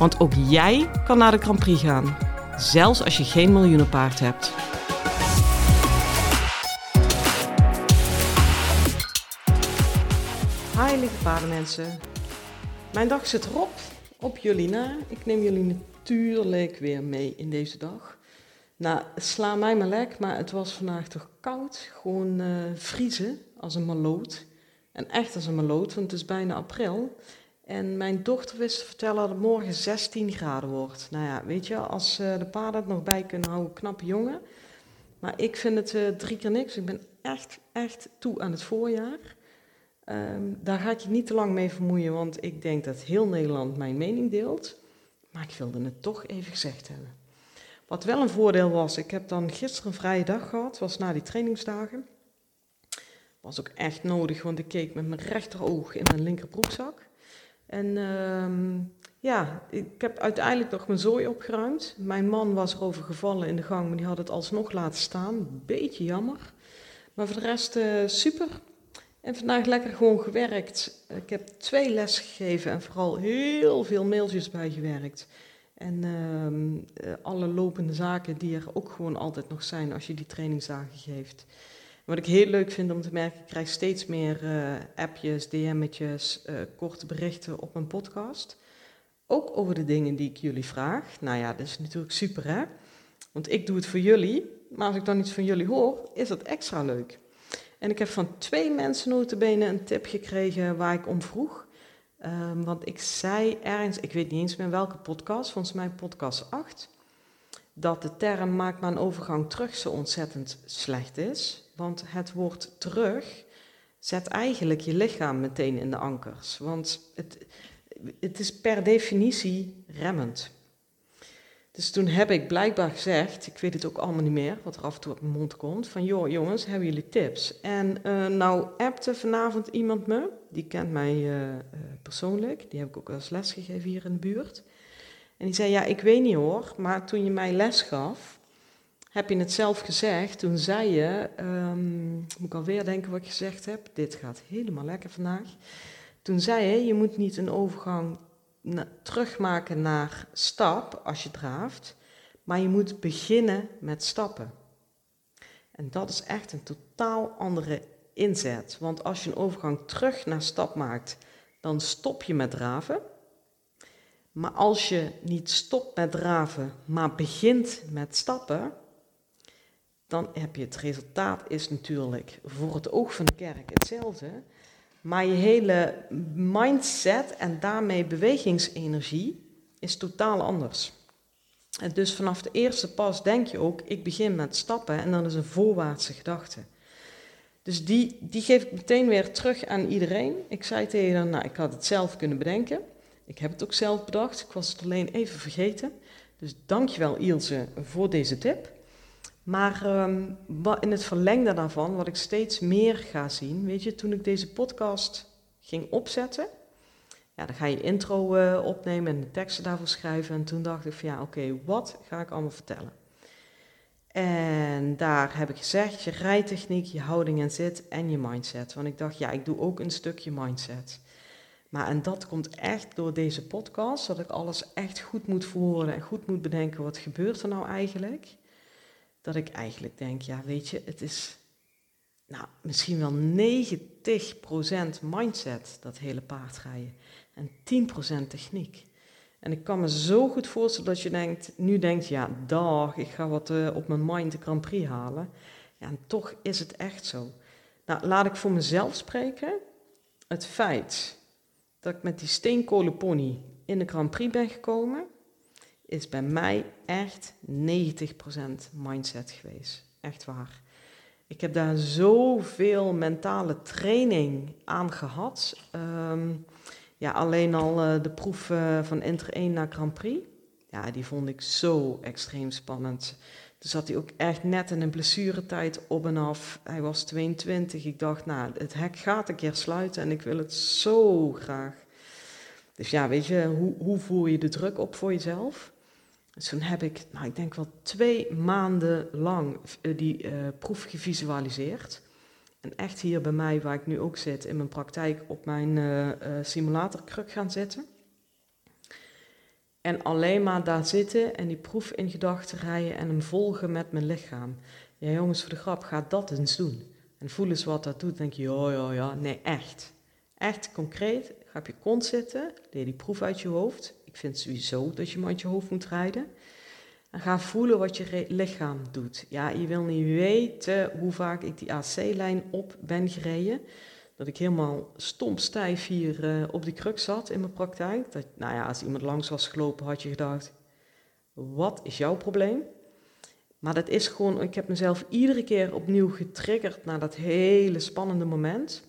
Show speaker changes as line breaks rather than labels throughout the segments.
Want ook jij kan naar de Grand Prix gaan, zelfs als je geen miljoenenpaard hebt. Hi lieve paardenmensen. Mijn dag zit erop, op jullie na. Ik neem jullie natuurlijk weer mee in deze dag. Nou, sla mij maar lek, maar het was vandaag toch koud. Gewoon uh, vriezen als een maloot. En echt als een maloot, want het is bijna april. En mijn dochter wist te vertellen dat het morgen 16 graden wordt. Nou ja, weet je, als uh, de paarden het nog bij kunnen houden, knappe jongen. Maar ik vind het uh, drie keer niks. Ik ben echt, echt toe aan het voorjaar. Um, daar ga ik je niet te lang mee vermoeien, want ik denk dat heel Nederland mijn mening deelt. Maar ik wilde het toch even gezegd hebben. Wat wel een voordeel was, ik heb dan gisteren een vrije dag gehad, was na die trainingsdagen. Was ook echt nodig, want ik keek met mijn rechteroog in mijn linkerbroekzak. En um, ja, ik heb uiteindelijk nog mijn zooi opgeruimd. Mijn man was erover gevallen in de gang, maar die had het alsnog laten staan. Beetje jammer. Maar voor de rest uh, super. En vandaag lekker gewoon gewerkt. Ik heb twee lessen gegeven en vooral heel veel mailtjes bijgewerkt. En uh, alle lopende zaken die er ook gewoon altijd nog zijn als je die trainingsdagen geeft. Wat ik heel leuk vind om te merken, ik krijg steeds meer uh, appjes, DM'tjes, uh, korte berichten op mijn podcast. Ook over de dingen die ik jullie vraag. Nou ja, dat is natuurlijk super hè. Want ik doe het voor jullie, maar als ik dan iets van jullie hoor, is dat extra leuk. En ik heb van twee mensen notabene een tip gekregen waar ik om vroeg. Um, want ik zei ergens, ik weet niet eens meer welke podcast, volgens mij podcast 8, dat de term maakt maar een overgang terug zo ontzettend slecht is. Want het woord terug zet eigenlijk je lichaam meteen in de ankers. Want het, het is per definitie remmend. Dus toen heb ik blijkbaar gezegd, ik weet het ook allemaal niet meer, wat er af en toe op mijn mond komt, van joh jongens, hebben jullie tips? En uh, nou appte vanavond iemand me, die kent mij uh, uh, persoonlijk, die heb ik ook als les gegeven hier in de buurt. En die zei, ja ik weet niet hoor, maar toen je mij les gaf, heb je het zelf gezegd, toen zei je, um, moet ik alweer denken wat ik gezegd heb, dit gaat helemaal lekker vandaag. Toen zei je, je moet niet een overgang na, terugmaken naar stap als je draaft, maar je moet beginnen met stappen. En dat is echt een totaal andere inzet. Want als je een overgang terug naar stap maakt, dan stop je met draven. Maar als je niet stopt met draven, maar begint met stappen, dan heb je het resultaat is natuurlijk voor het oog van de kerk hetzelfde. Maar je hele mindset en daarmee bewegingsenergie is totaal anders. En dus vanaf de eerste pas denk je ook, ik begin met stappen en dan is een voorwaartse gedachte. Dus die, die geef ik meteen weer terug aan iedereen. Ik zei tegen hen, nou ik had het zelf kunnen bedenken. Ik heb het ook zelf bedacht, ik was het alleen even vergeten. Dus dankjewel Ilse voor deze tip. Maar um, in het verlengde daarvan, wat ik steeds meer ga zien, weet je, toen ik deze podcast ging opzetten, ja, dan ga je intro uh, opnemen en de teksten daarvoor schrijven. En toen dacht ik van ja, oké, wat ga ik allemaal vertellen? En daar heb ik gezegd, je rijtechniek, je houding en zit en je mindset. Want ik dacht, ja, ik doe ook een stukje mindset. Maar en dat komt echt door deze podcast, dat ik alles echt goed moet voeren en goed moet bedenken, wat gebeurt er nou eigenlijk? Dat ik eigenlijk denk, ja weet je, het is nou, misschien wel 90% mindset, dat hele paardrijden. En 10% techniek. En ik kan me zo goed voorstellen dat je denkt, nu denkt, ja dag, ik ga wat uh, op mijn mind de Grand Prix halen. En toch is het echt zo. Nou, laat ik voor mezelf spreken. Het feit dat ik met die steenkolenpony in de Grand Prix ben gekomen, is bij mij echt 90% mindset geweest. Echt waar. Ik heb daar zoveel mentale training aan gehad. Um, Ja, alleen al uh, de proef uh, van Inter 1 naar Grand Prix. Ja, die vond ik zo extreem spannend. Toen zat hij ook echt net in een blessuretijd op en af. Hij was 22. Ik dacht, nou, het hek gaat een keer sluiten en ik wil het zo graag. Dus ja, weet je, hoe, hoe voer je de druk op voor jezelf? Dus toen heb ik, nou, ik denk wel twee maanden lang eh, die uh, proef gevisualiseerd. En echt hier bij mij, waar ik nu ook zit, in mijn praktijk, op mijn uh, simulatorkruk gaan zitten. En alleen maar daar zitten en die proef in gedachten rijden en hem volgen met mijn lichaam. Ja, jongens, voor de grap, ga dat eens doen. En voel eens wat dat doet. denk je, ja, ja, ja. Nee, echt. Echt concreet. Ga op je kont zitten. Leer die proef uit je hoofd. Ik vind sowieso dat je uit je hoofd moet rijden. En ga voelen wat je lichaam doet. Ja, je wil niet weten hoe vaak ik die AC-lijn op ben gereden. Dat ik helemaal stompstijf hier uh, op die kruk zat in mijn praktijk. Dat, nou ja, als iemand langs was gelopen, had je gedacht: wat is jouw probleem? Maar dat is gewoon, ik heb mezelf iedere keer opnieuw getriggerd naar dat hele spannende moment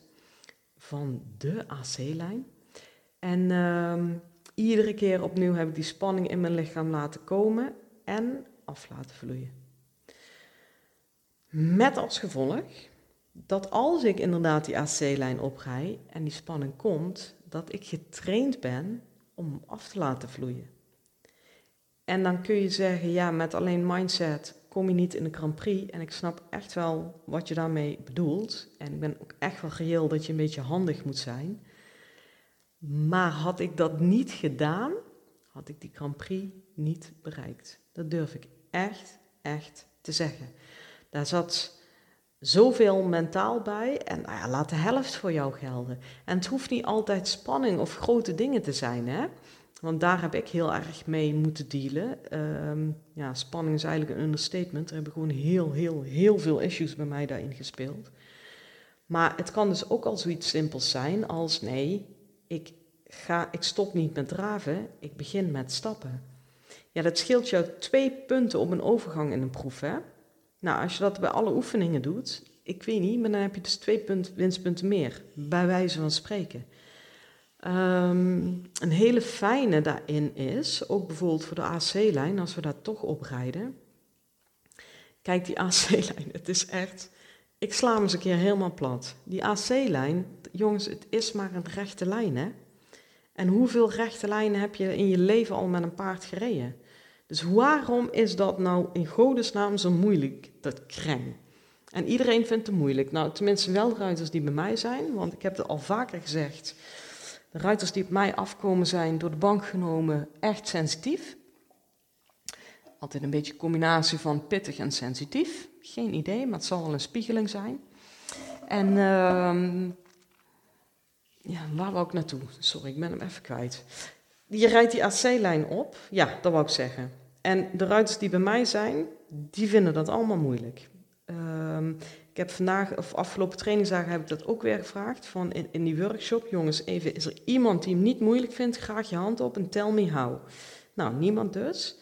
van de AC-lijn. En uh, iedere keer opnieuw heb ik die spanning in mijn lichaam laten komen en af laten vloeien. Met als gevolg dat als ik inderdaad die AC-lijn oprij en die spanning komt, dat ik getraind ben om af te laten vloeien. En dan kun je zeggen, ja, met alleen mindset kom je niet in de Grand Prix. En ik snap echt wel wat je daarmee bedoelt. En ik ben ook echt wel reëel dat je een beetje handig moet zijn. Maar had ik dat niet gedaan, had ik die Grand Prix niet bereikt. Dat durf ik echt, echt te zeggen. Daar zat zoveel mentaal bij en nou ja, laat de helft voor jou gelden. En het hoeft niet altijd spanning of grote dingen te zijn, hè. Want daar heb ik heel erg mee moeten dealen. Um, ja, spanning is eigenlijk een understatement. Er hebben gewoon heel, heel, heel veel issues bij mij daarin gespeeld. Maar het kan dus ook al zoiets simpels zijn als nee, ik, ga, ik stop niet met draven, ik begin met stappen. Ja, dat scheelt jou twee punten op een overgang in een proef, hè? Nou, als je dat bij alle oefeningen doet, ik weet niet, maar dan heb je dus twee punt, winstpunten meer, bij wijze van spreken. Um, een hele fijne daarin is, ook bijvoorbeeld voor de AC-lijn, als we daar toch op rijden. Kijk, die AC-lijn, het is echt. Ik sla hem eens een keer helemaal plat. Die AC-lijn, jongens, het is maar een rechte lijn, hè? En hoeveel rechte lijnen heb je in je leven al met een paard gereden? Dus waarom is dat nou in godesnaam zo moeilijk, dat kreng? En iedereen vindt het moeilijk. Nou, tenminste wel ruiters die bij mij zijn, want ik heb het al vaker gezegd. De ruiters die op mij afkomen zijn door de bank genomen echt sensitief. Altijd een beetje een combinatie van pittig en sensitief. Geen idee, maar het zal wel een spiegeling zijn. En uh, ja, waar wou ik naartoe? Sorry, ik ben hem even kwijt. Je rijdt die AC-lijn op. Ja, dat wou ik zeggen. En de ruiters die bij mij zijn, die vinden dat allemaal moeilijk. Um, ik heb vandaag, of afgelopen trainingsdagen heb ik dat ook weer gevraagd. Van in, in, die workshop, jongens, even, is er iemand die hem niet moeilijk vindt? Graag je hand op en tell me how. Nou, niemand dus.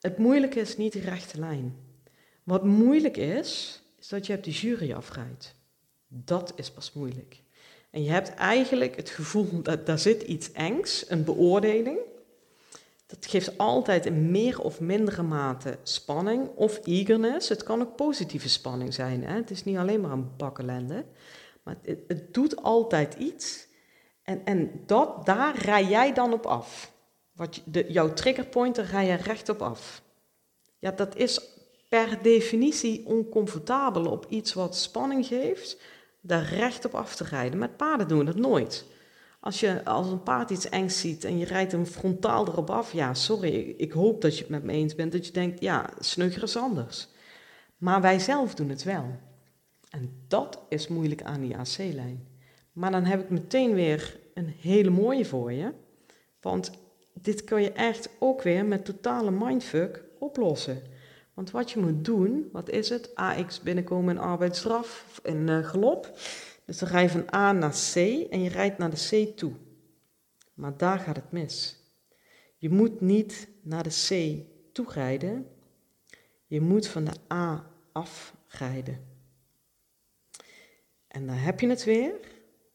Het moeilijke is niet de rechte lijn. Wat moeilijk is, is dat je hebt die jury afrijdt. Dat is pas moeilijk. En je hebt eigenlijk het gevoel dat daar zit iets engs, een beoordeling. Dat geeft altijd in meer of mindere mate spanning of eagerness. Het kan ook positieve spanning zijn. Hè? Het is niet alleen maar een bakkelende. Maar het, doet altijd iets. En, en dat, daar rij jij dan op af. Wat de, jouw triggerpoint, daar rij je recht op af. Ja, dat is per definitie oncomfortabel op iets wat spanning geeft, daar recht op af te rijden. Met paarden doen we dat nooit. Als je als een paard iets engs ziet en je rijdt hem frontaal erop af, ja, sorry, ik hoop dat je het met me eens bent, dat je denkt, ja, sneuger is anders. Maar wij zelf doen het wel. En dat is moeilijk aan die AC-lijn. Maar dan heb ik meteen weer een hele mooie voor je. Want dit kun je echt ook weer met totale mindfuck oplossen. Want wat je moet doen, wat is het? AX binnenkomen in arbeidsstraf, in uh, galop. Dus dan rij je van A naar C en je rijdt naar de C toe. Maar daar gaat het mis. Je moet niet naar de C toe rijden. Je moet van de A afrijden. En dan heb je het weer.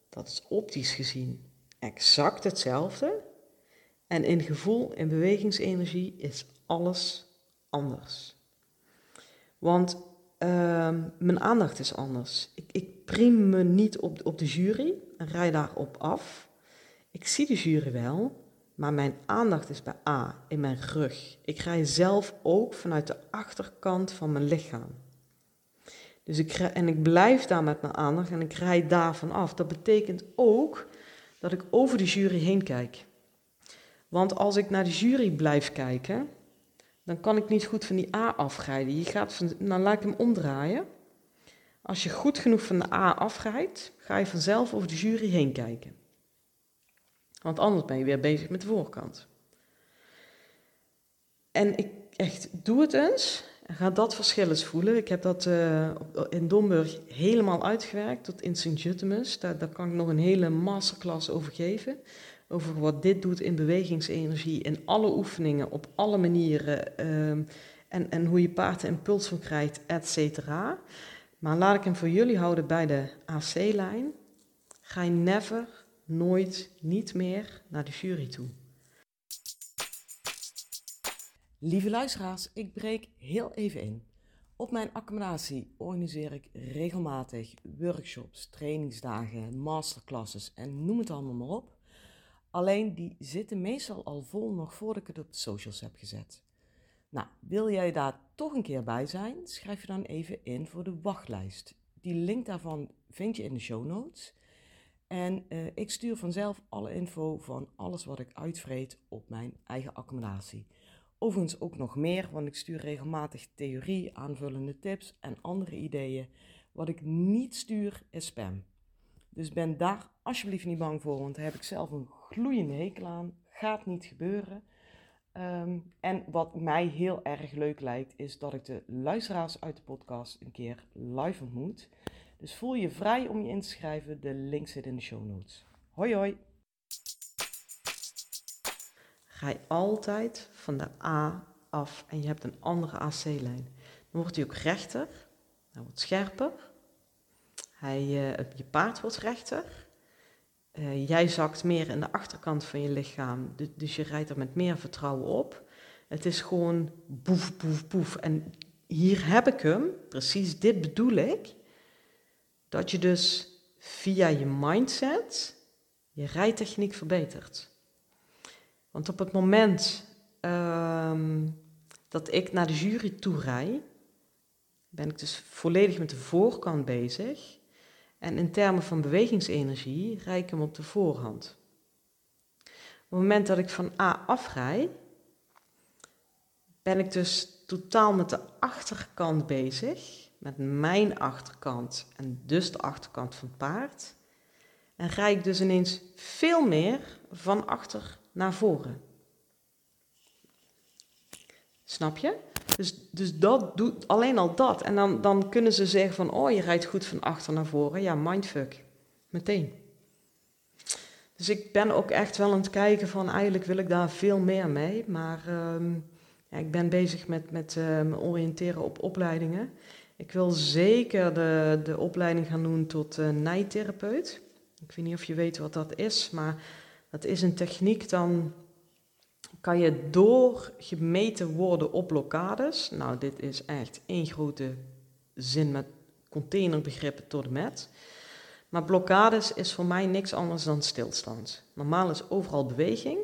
Dat is optisch gezien exact hetzelfde. En in gevoel, in bewegingsenergie is alles anders. Want ehm, mijn aandacht is anders. Ik, ik prim me niet op, op de jury en rij daarop af. Ik zie de jury wel, maar mijn aandacht is bij A, in mijn rug. Ik rij zelf ook vanuit de achterkant van mijn lichaam. Dus ik, en ik blijf daar met mijn aandacht en ik rijd daarvan af. Dat betekent ook dat ik over de jury heen kijk. Want als ik naar de jury blijf kijken, dan kan ik niet goed van die A afrijden. Je gaat van, dan laat ik hem omdraaien. Als je goed genoeg van de A afrijdt, ga je vanzelf over de jury heen kijken. Want anders ben je weer bezig met de voorkant. En ik echt, doe het eens en ga dat verschil eens voelen. Ik heb dat uh, in Domburg helemaal uitgewerkt tot in Sint-Jutemus. Daar, daar kan ik nog een hele masterclass over geven over wat dit doet in bewegingsenergie, in alle oefeningen, op alle manieren. Ehm, en, en hoe je paard impuls van krijgt, et cetera. Maar laat ik hem voor jullie houden bij de AC-lijn. Ga je never, nooit, niet meer naar de jury toe. Lieve luisteraars, ik breek heel even in. Op mijn accommodatie organiseer ik regelmatig workshops, trainingsdagen, masterclasses en noem het allemaal maar op. Alleen die zitten meestal al vol nog voordat ik het op de socials heb gezet. Nou, wil jij daar toch een keer bij zijn? Schrijf je dan even in voor de wachtlijst. Die link daarvan vind je in de show notes. En uh, ik stuur vanzelf alle info van alles wat ik uitvreet op mijn eigen accommodatie. Overigens ook nog meer, want ik stuur regelmatig theorie, aanvullende tips en andere ideeën. Wat ik niet stuur is spam. Dus ben daar alsjeblieft niet bang voor, want daar heb ik zelf een gloeiende hekel aan. Gaat niet gebeuren. Ehm, en wat mij heel erg leuk lijkt, is dat ik de luisteraars uit de podcast een keer live ontmoet. Dus voel je vrij om je in te schrijven. De link zit in de show notes. Hoi hoi! Ga je altijd van de A af en je hebt een andere AC-lijn. Dan wordt hij ook rechter, hij wordt scherper. Hij, uh, je paard wordt rechter. Uh, jij zakt meer in de achterkant van je lichaam, dus je rijdt er met meer vertrouwen op. Het is gewoon boef, boef, boef. En hier heb ik hem, precies dit bedoel ik, dat je dus via je mindset je rijtechniek verbetert. Want op het moment um, dat ik naar de jury toe rij, ben ik dus volledig met de voorkant bezig. En in termen van bewegingsenergie rij ik hem op de voorhand. Op het moment dat ik van A afrij, ben ik dus totaal met de achterkant bezig, met mijn achterkant en dus de achterkant van het paard. En rij ik dus ineens veel meer van achter naar voren. Snap je? Dus, dus dat doet alleen al dat. En dan, dan kunnen ze zeggen van, oh, je rijdt goed van achter naar voren. Ja, mindfuck. Meteen. Dus ik ben ook echt wel aan het kijken van, eigenlijk wil ik daar veel meer mee. Maar ehm, ja, ik ben bezig met, met me oriënteren op opleidingen. Ik wil zeker de, de opleiding gaan doen tot uh, nijtherapeut. Ik weet niet of je weet wat dat is, maar dat is een techniek dan kan je doorgemeten worden op blokkades. Nou, dit is echt één grote zin met containerbegrippen tot en met. Maar blokkades is voor mij niks anders dan stilstand. Normaal is overal beweging.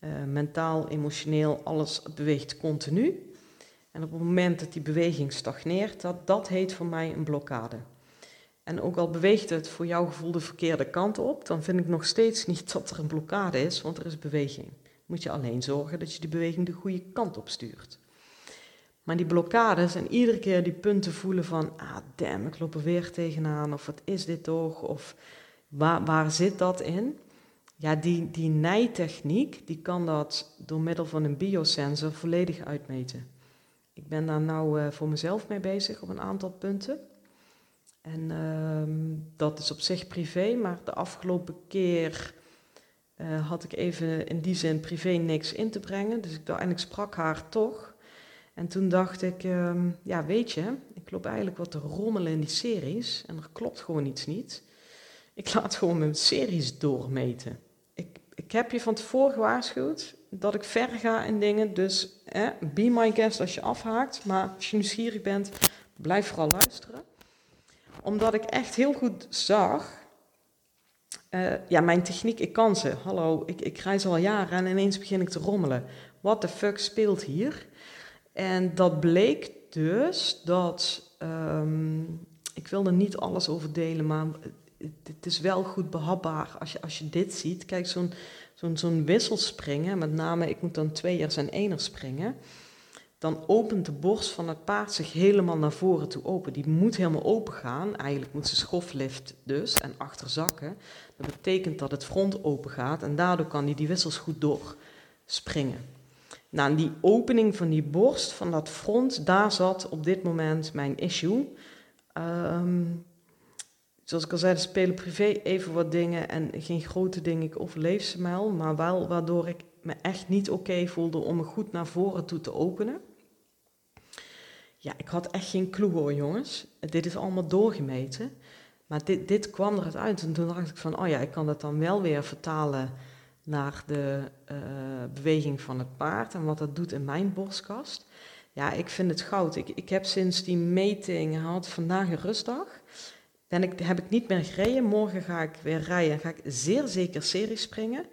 Uh, mentaal, emotioneel, alles beweegt continu. En op het moment dat die beweging stagneert, dat, dat heet voor mij een blokkade. En ook al beweegt het voor jouw gevoel de verkeerde kant op, dan vind ik nog steeds niet dat er een blokkade is, want er is beweging moet je alleen zorgen dat je die beweging de goede kant op stuurt. Maar die blokkades en iedere keer die punten voelen van, ah damn, ik loop er weer tegenaan, of wat is dit toch, of waar, waar zit dat in? Ja, die, die nijtechniek, die kan dat door middel van een biosensor volledig uitmeten. Ik ben daar nou uh, voor mezelf mee bezig op een aantal punten. En uh, dat is op zich privé, maar de afgelopen keer uh, had ik even in die zin privé niks in te brengen. Dus ik, en ik sprak haar toch. En toen dacht ik, uh, ja weet je, ik loop eigenlijk wat te rommelen in die series en er klopt gewoon iets niet. Ik laat gewoon mijn series doormeten. Ik, ik heb je van tevoren gewaarschuwd dat ik ver ga in dingen. Dus eh, be my guest als je afhaakt. Maar als je nieuwsgierig bent, blijf vooral luisteren. Omdat ik echt heel goed zag. Uh, ja, mijn techniek, ik kan ze. Hallo, ik, ik reis al jaren en ineens begin ik te rommelen. What the fuck speelt hier? En dat bleek dus dat. Um, ik wil er niet alles over delen, maar het is wel goed behapbaar als je, als je dit ziet. Kijk, zo'n zo'n zo'n wissel springen, met name ik moet dan tweeërs en eners springen, dan opent de borst van het paard zich helemaal naar voren toe open. Die moet helemaal open gaan. Eigenlijk moet ze schoflift dus en achterzakken. Dat betekent dat het front open gaat en daardoor kan hij die wissels goed doorspringen. Nou, die opening van die borst, van dat front, daar zat op dit moment mijn issue. Um, zoals ik al zei, spelen privé even wat dingen en geen grote dingen. Ik overleef ze maar wel waardoor ik me echt niet oké voelde om me goed naar voren toe te openen. Ja, ik had echt geen clue hoor, jongens. Dit is allemaal doorgemeten. Maar dit, dit kwam eruit uit. En toen dacht ik van, oh ja, ik kan dat dan wel weer vertalen naar de uh, beweging van het paard en wat dat doet in mijn borstkast. Ja, ik vind het goud. Ik, ik heb sinds die meting gehad vandaag een rustdag ben ik, heb ik niet meer gereden. Morgen ga ik weer rijden. Ga ik zeer zeker series springen.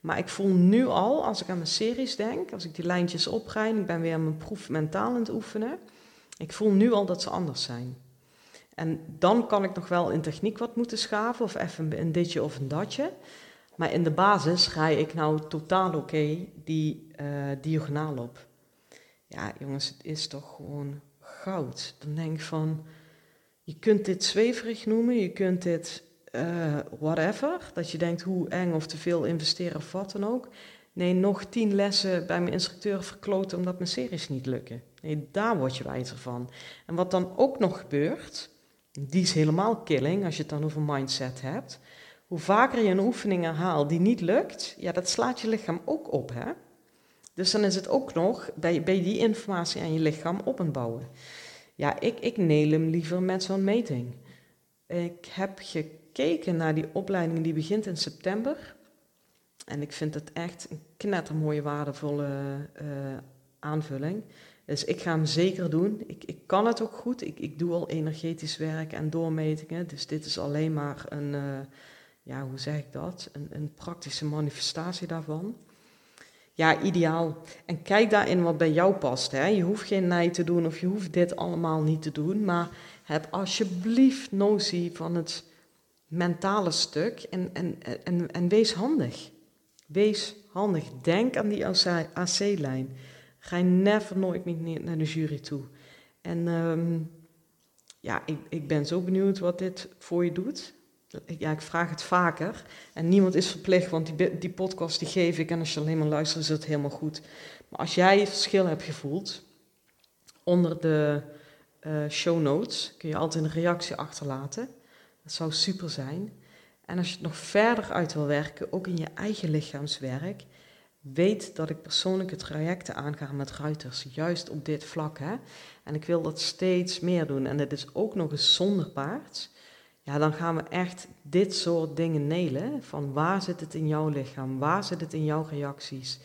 Maar ik voel nu al, als ik aan mijn series denk, als ik die lijntjes oprijd, ik ben weer mijn proef mentaal aan het oefenen. Ik voel nu al dat ze anders zijn. En dan kan ik nog wel in techniek wat moeten schaven, of even een ditje of een datje. Maar in de basis rij ik nou totaal oké die uh, diagonaal op. Ja, jongens, het is toch gewoon goud. Dan denk ik van, je kunt dit zweverig noemen, je kunt dit uh, whatever. Dat je denkt hoe eng of te veel investeren of wat dan ook. Nee, nog tien lessen bij mijn instructeur verkloten omdat mijn series niet lukken. Nee, daar word je wijzer van. En wat dan ook nog gebeurt, die is helemaal killing als je het dan over mindset hebt. Hoe vaker je een oefening herhaalt die niet lukt, ja, dat slaat je lichaam ook op, hè. Dus dan is het ook nog, ben je die informatie aan je lichaam op aan bouwen. Ja, ik, ik neel hem liever met zo'n meting. Ik heb gekeken naar die opleiding die begint in september. En ik vind het echt een knettermooie, waardevolle uh, aanvulling. Dus ik ga hem zeker doen. Ik, ik kan het ook goed. Ik, ik doe al energetisch werk en doormetingen. Dus dit is alleen maar een, uh, ja, hoe zeg ik dat? Een, een praktische manifestatie daarvan. Ja, ideaal. En kijk daarin wat bij jou past. Hè. Je hoeft geen nij te doen of je hoeft dit allemaal niet te doen. Maar heb alsjeblieft notie van het mentale stuk en, en, en, en wees handig. Wees handig. Denk aan die AC-lijn. Ga never nooit meer naar de jury toe. En um, ja, ik, ik ben zo benieuwd wat dit voor je doet ja, ik vraag het vaker. En niemand is verplicht, want die, die podcast die geef ik. En als je alleen maar luistert, is het helemaal goed. Maar als jij het verschil hebt gevoeld, onder de uh, show notes kun je altijd een reactie achterlaten. Dat zou super zijn. En als je het nog verder uit wil werken, ook in je eigen lichaamswerk, weet dat ik persoonlijke trajecten aanga met ruiters, juist op dit vlak. Hè? En ik wil dat steeds meer doen. En het is ook nog eens zonder paard ja, dan gaan we echt dit soort dingen nelen. Van waar zit het in jouw lichaam? Waar zit het in jouw reacties?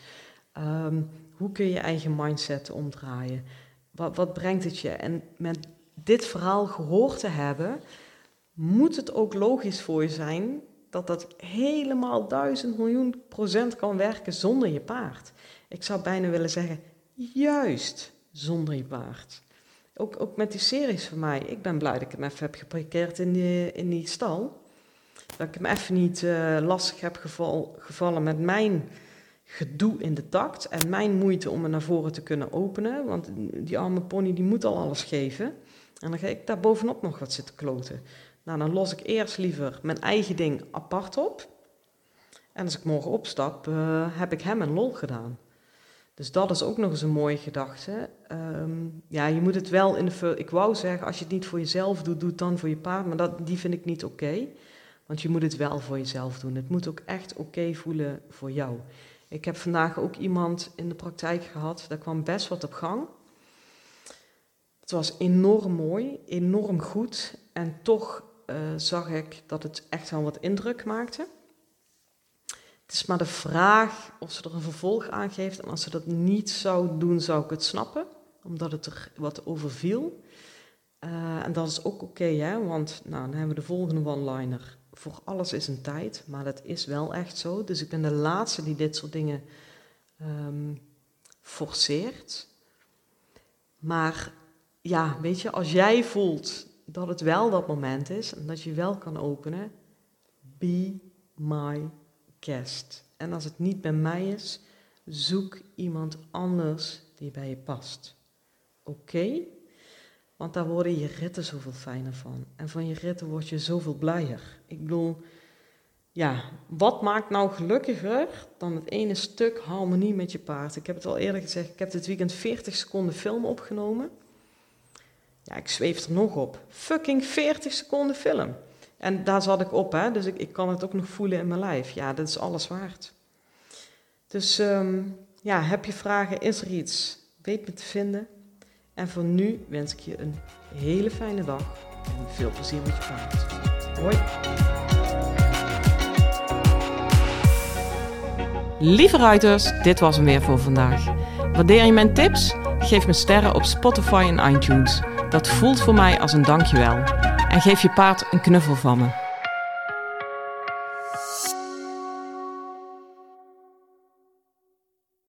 Um, hoe kun je je eigen mindset omdraaien? Wat, wat brengt het je? En met dit verhaal gehoord te hebben, moet het ook logisch voor je zijn dat dat helemaal duizend miljoen procent kan werken zonder je paard. Ik zou bijna willen zeggen, juist zonder je paard. Ook, ook met die series van mij. Ik ben blij dat ik hem even heb geparkeerd in die, in die stal. Dat ik hem even niet uh, lastig heb geval, gevallen met mijn gedoe in de takt. En mijn moeite om me naar voren te kunnen openen. Want die arme pony die moet al alles geven. En dan ga ik daar bovenop nog wat zitten kloten. Nou, dan los ik eerst liever mijn eigen ding apart op. En als ik morgen opstap, uh, heb ik hem een lol gedaan. Dus dat is ook nog eens een mooie gedachte. Ehm, ja, je moet het wel in de. Ik wou zeggen, als je het niet voor jezelf doet, doe het dan voor je paard. Maar dat, die vind ik niet oké. want je moet het wel voor jezelf doen. Het moet ook echt oké voelen voor jou. Ik heb vandaag ook iemand in de praktijk gehad. Daar kwam best wat op gang. Het was enorm mooi, enorm goed. En toch eh, zag ik dat het echt wel wat indruk maakte. Het is maar de vraag of ze er een vervolg aan geeft. En als ze dat niet zou doen, zou ik het snappen, omdat het er wat over viel. Eh, en dat is ook oké, hè? want nou, dan hebben we de volgende one-liner. Voor alles is een tijd, maar dat is wel echt zo. Dus ik ben de laatste die dit soort dingen um, forceert. Maar ja, weet je, als jij voelt dat het wel dat moment is en dat je wel kan openen, be my guest. En als het niet bij mij is, zoek iemand anders die bij je past. Oké? Want daar worden je ritten zoveel fijner van. En van je ritten word je zoveel blijer. Ik bedoel, ja, wat maakt nou gelukkiger dan het ene stuk harmonie met je paard? Ik heb het al eerder gezegd, ik heb dit weekend 40 seconden film opgenomen. Ja, ik zweef er nog op. Fucking 40 seconden film. En daar zat ik op, hè, dus ik, ik kan het ook nog voelen in mijn lijf. Ja, dat is alles waard. Dus um, ja, heb je vragen, is er iets? Weet me te vinden. En voor nu wens ik je een hele fijne dag en veel plezier met je paard. Hoi!
Lieve ruiters, dit was hem weer voor vandaag. Waardeer je mijn tips? Geef me sterren op Spotify en iTunes. Dat voelt voor mij als een dankjewel. En geef je paard een knuffel van me.